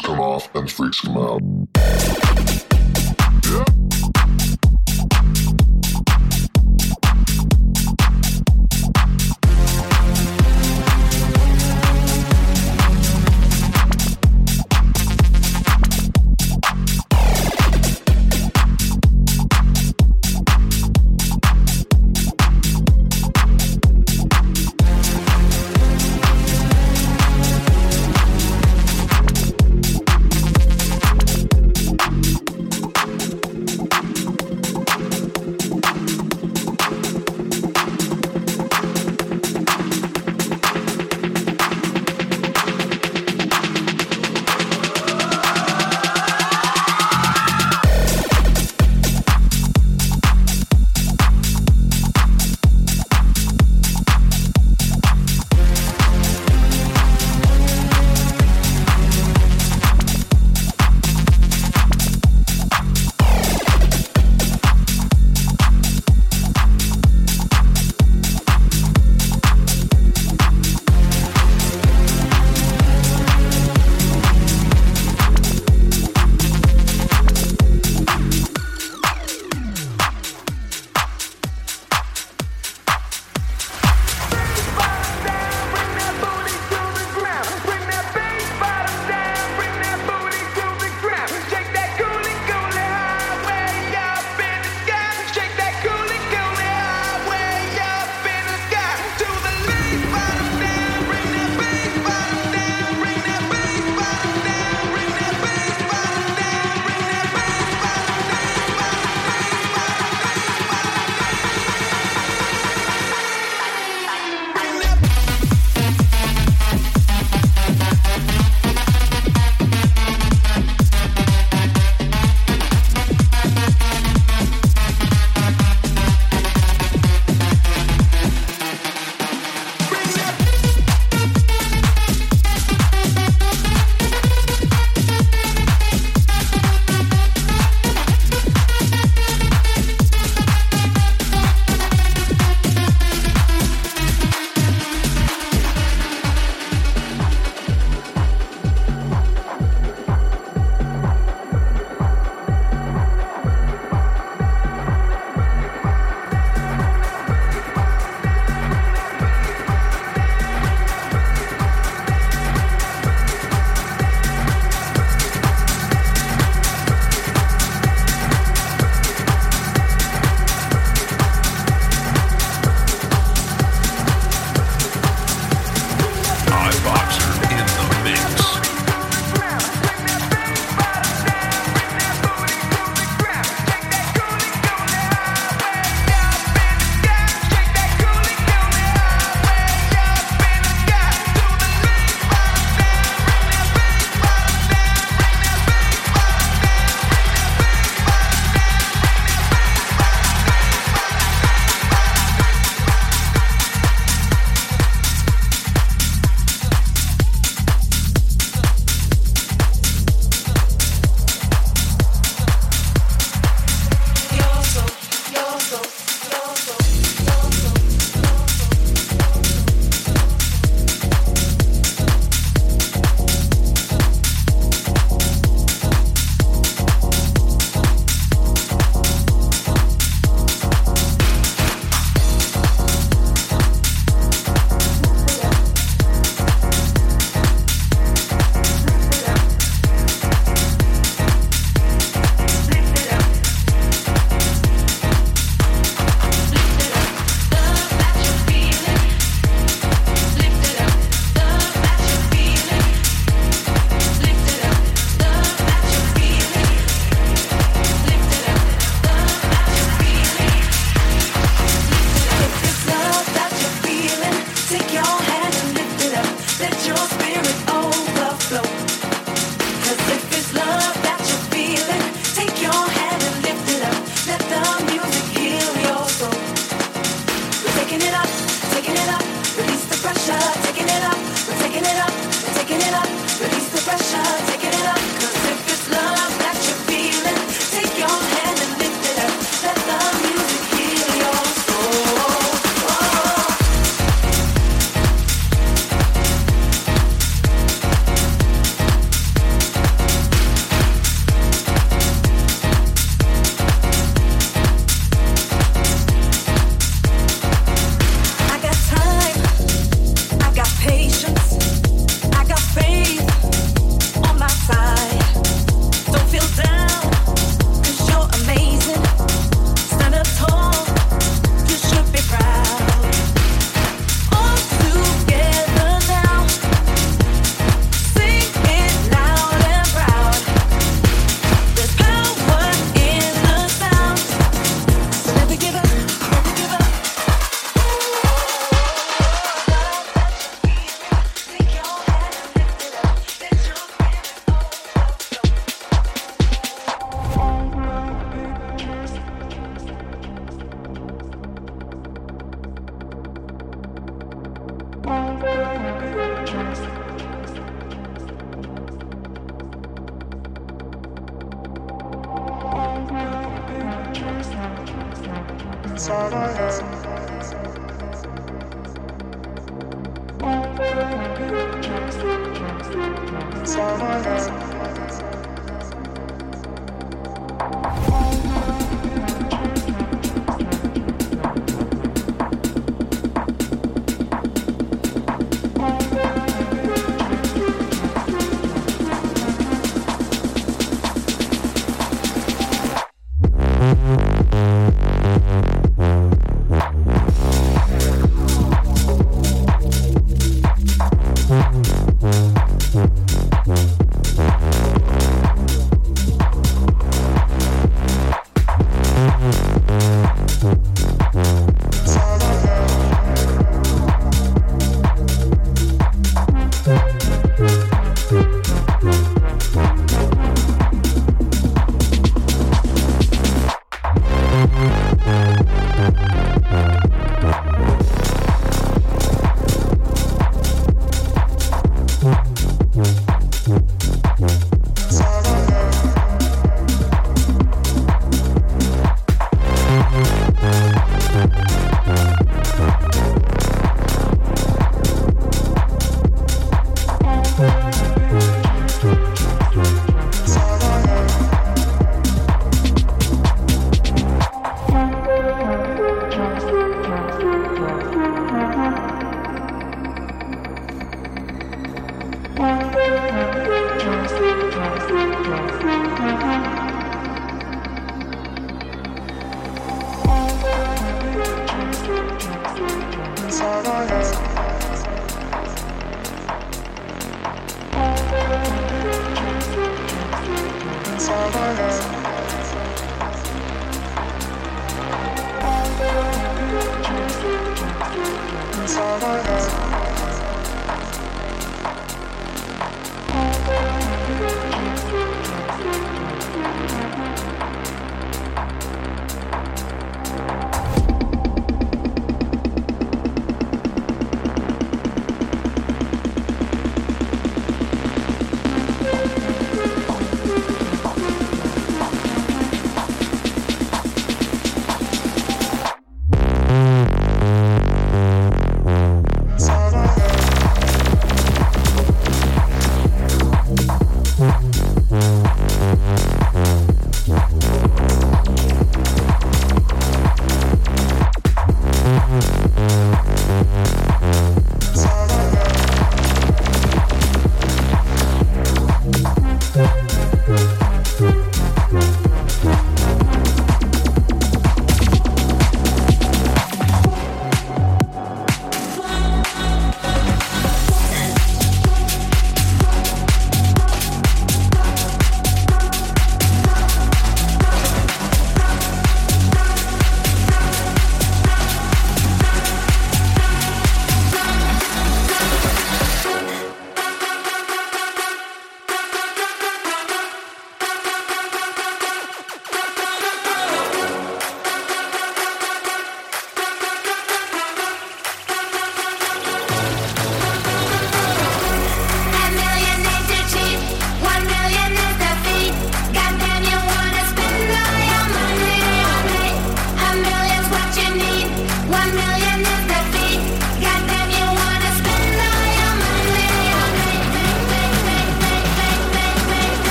come off and freaks come out. Yeah.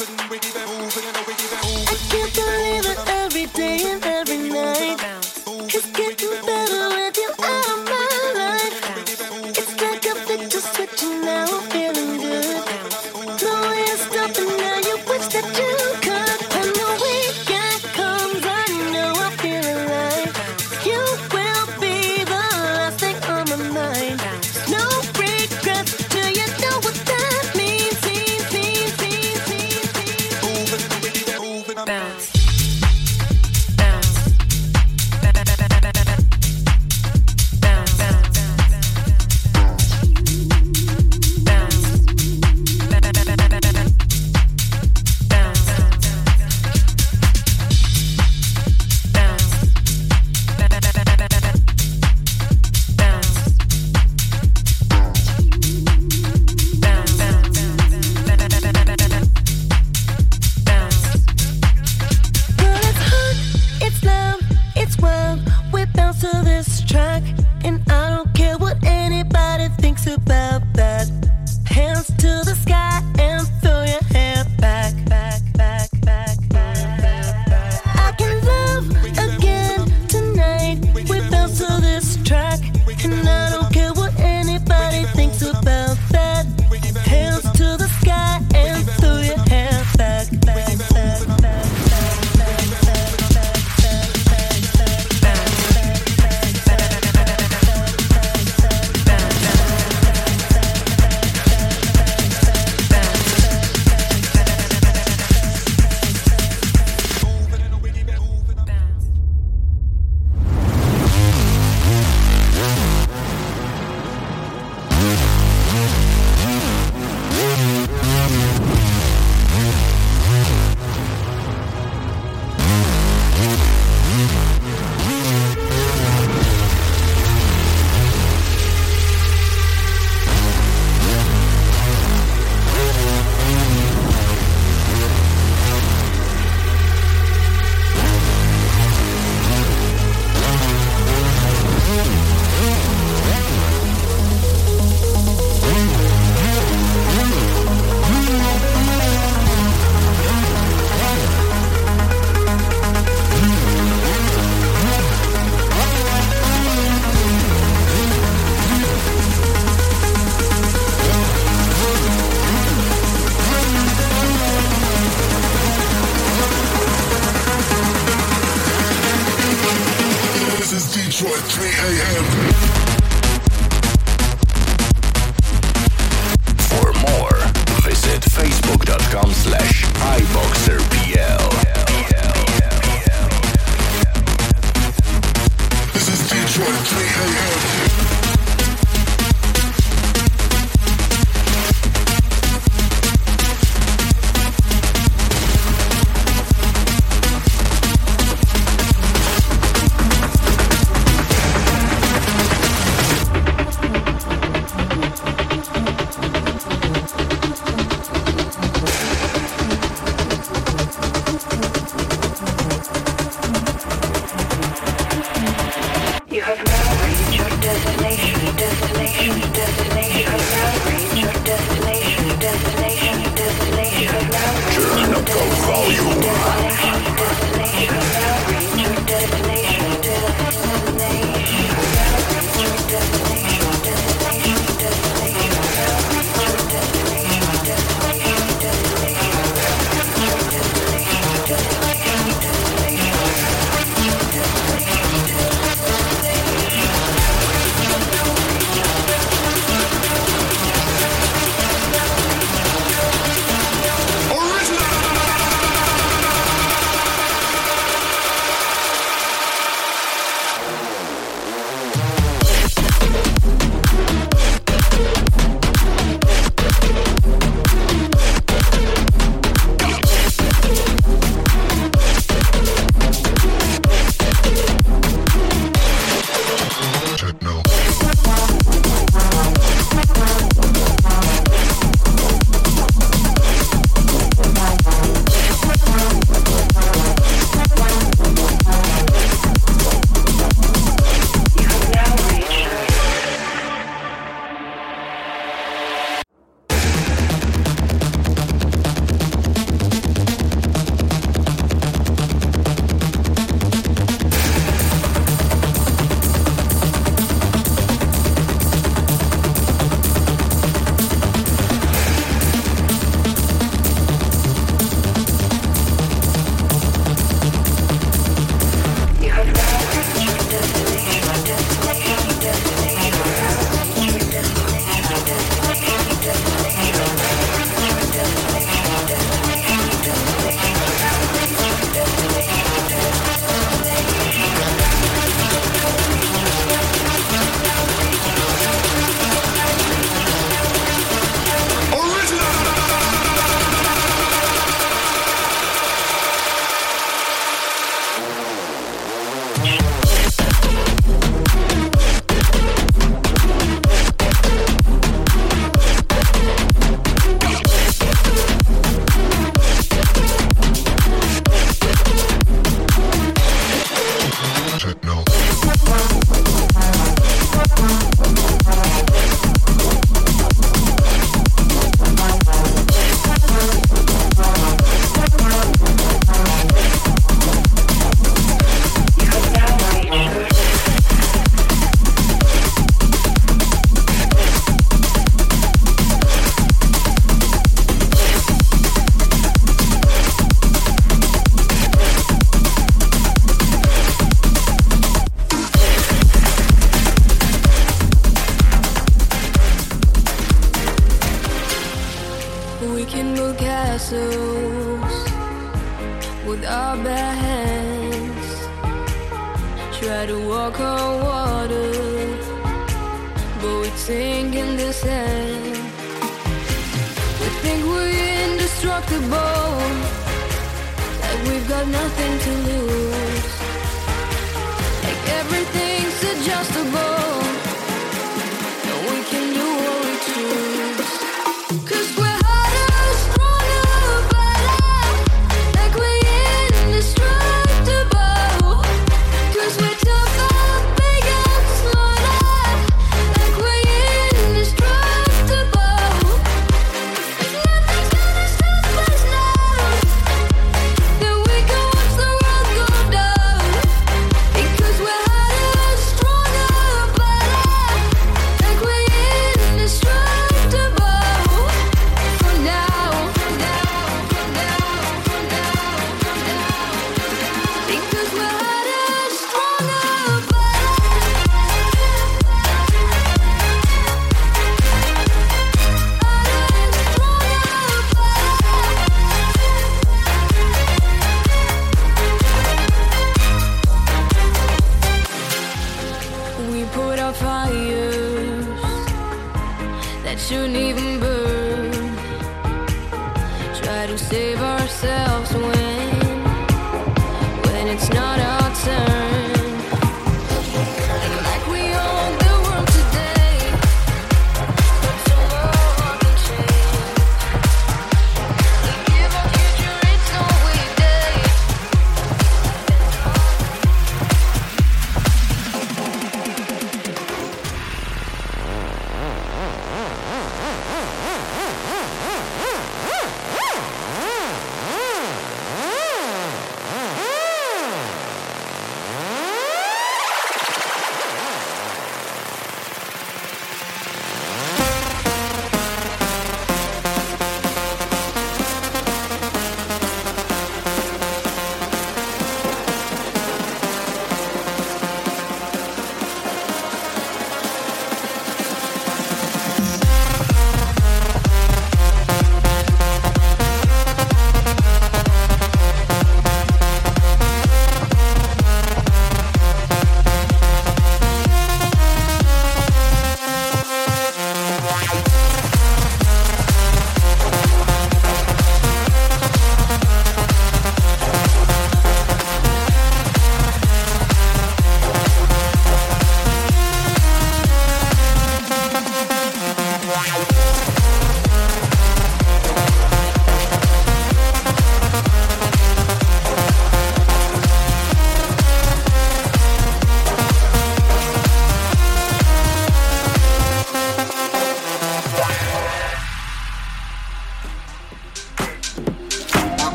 moving it.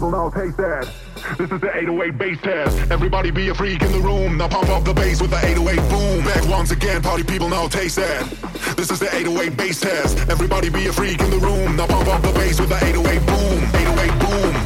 People now taste that. This is the 808 bass test. Everybody be a freak in the room. Now pump up the bass with the 808 boom. Back once again, party people now taste that. This is the 808 bass test. Everybody be a freak in the room. Now pump up the bass with the 808 boom. 808 boom.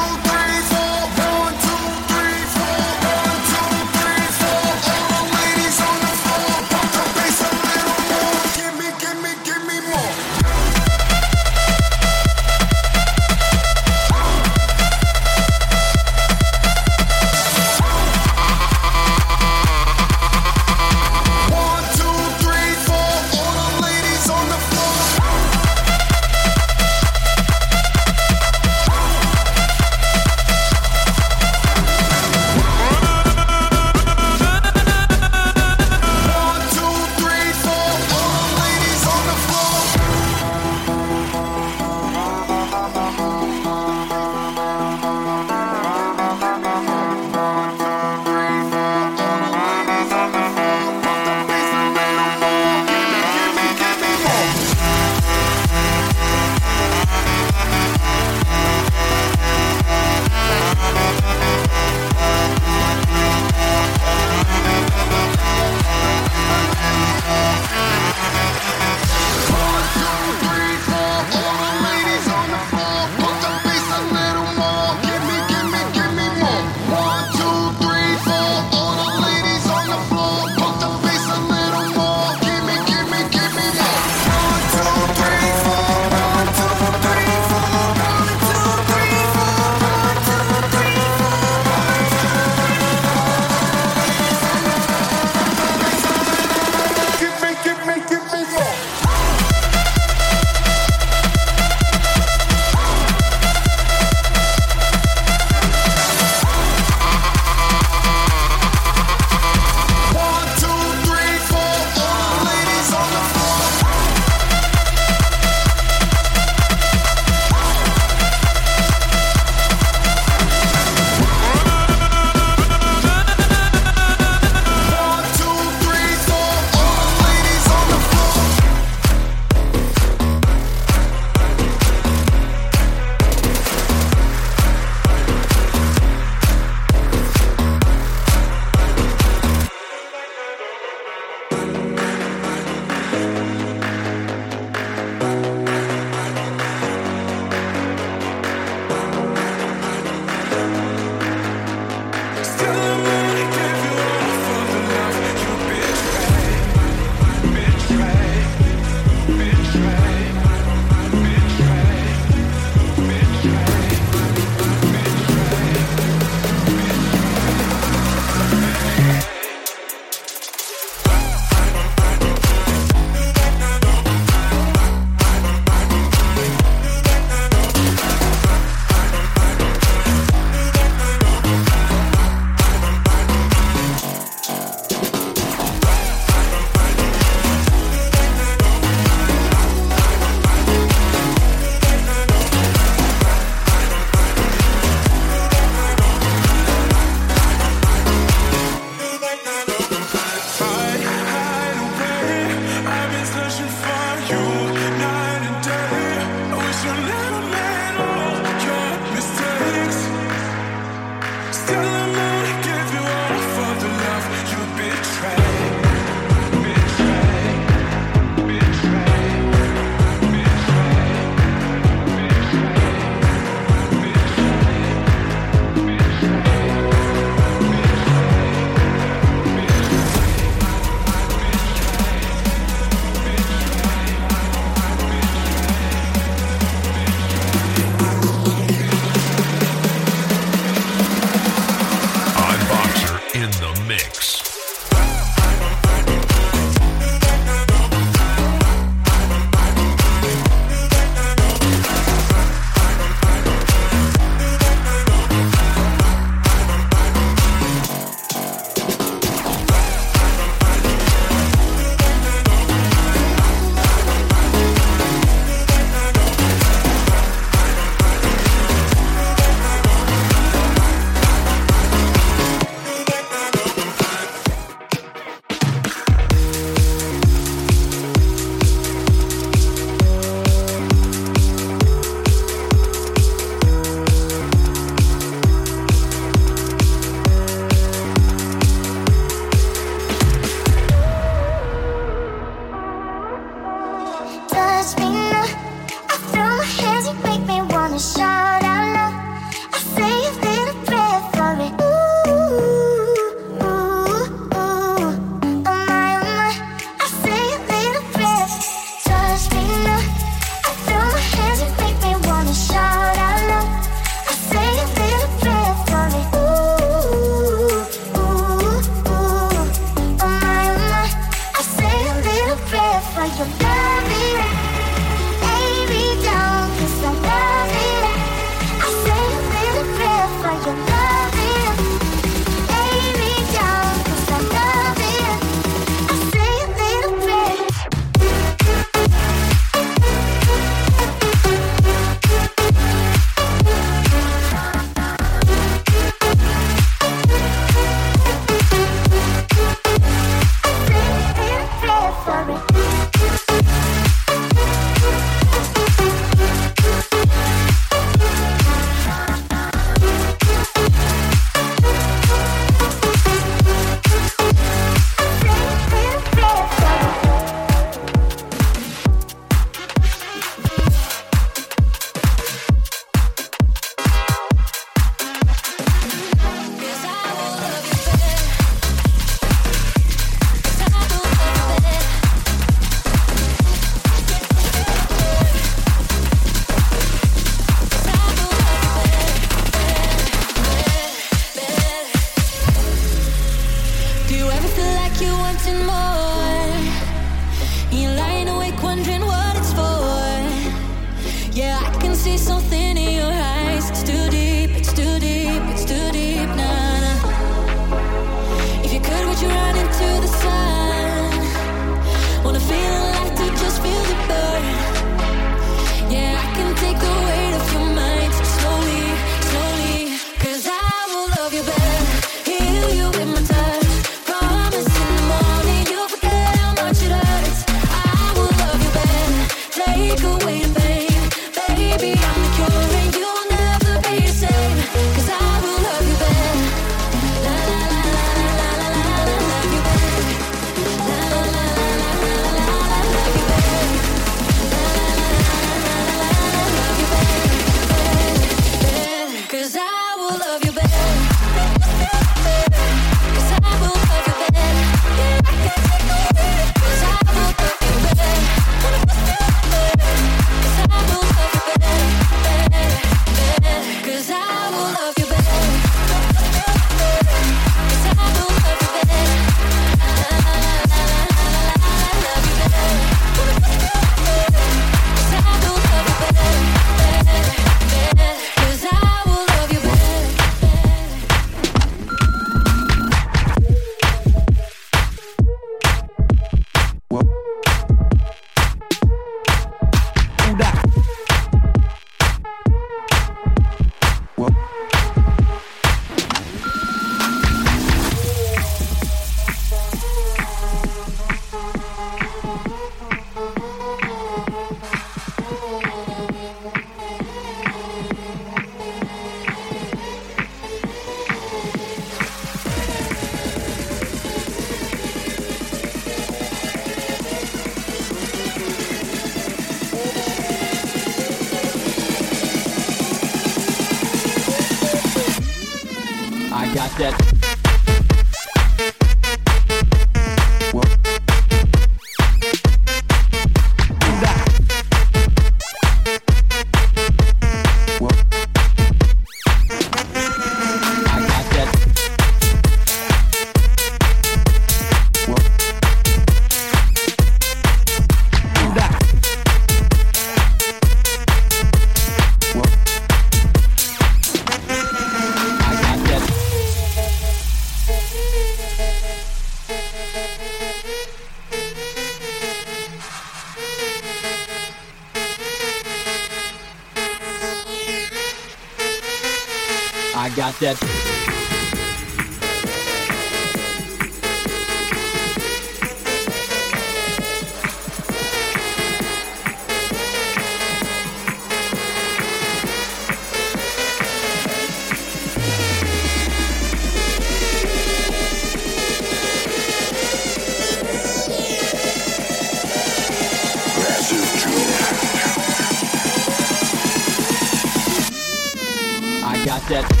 dead.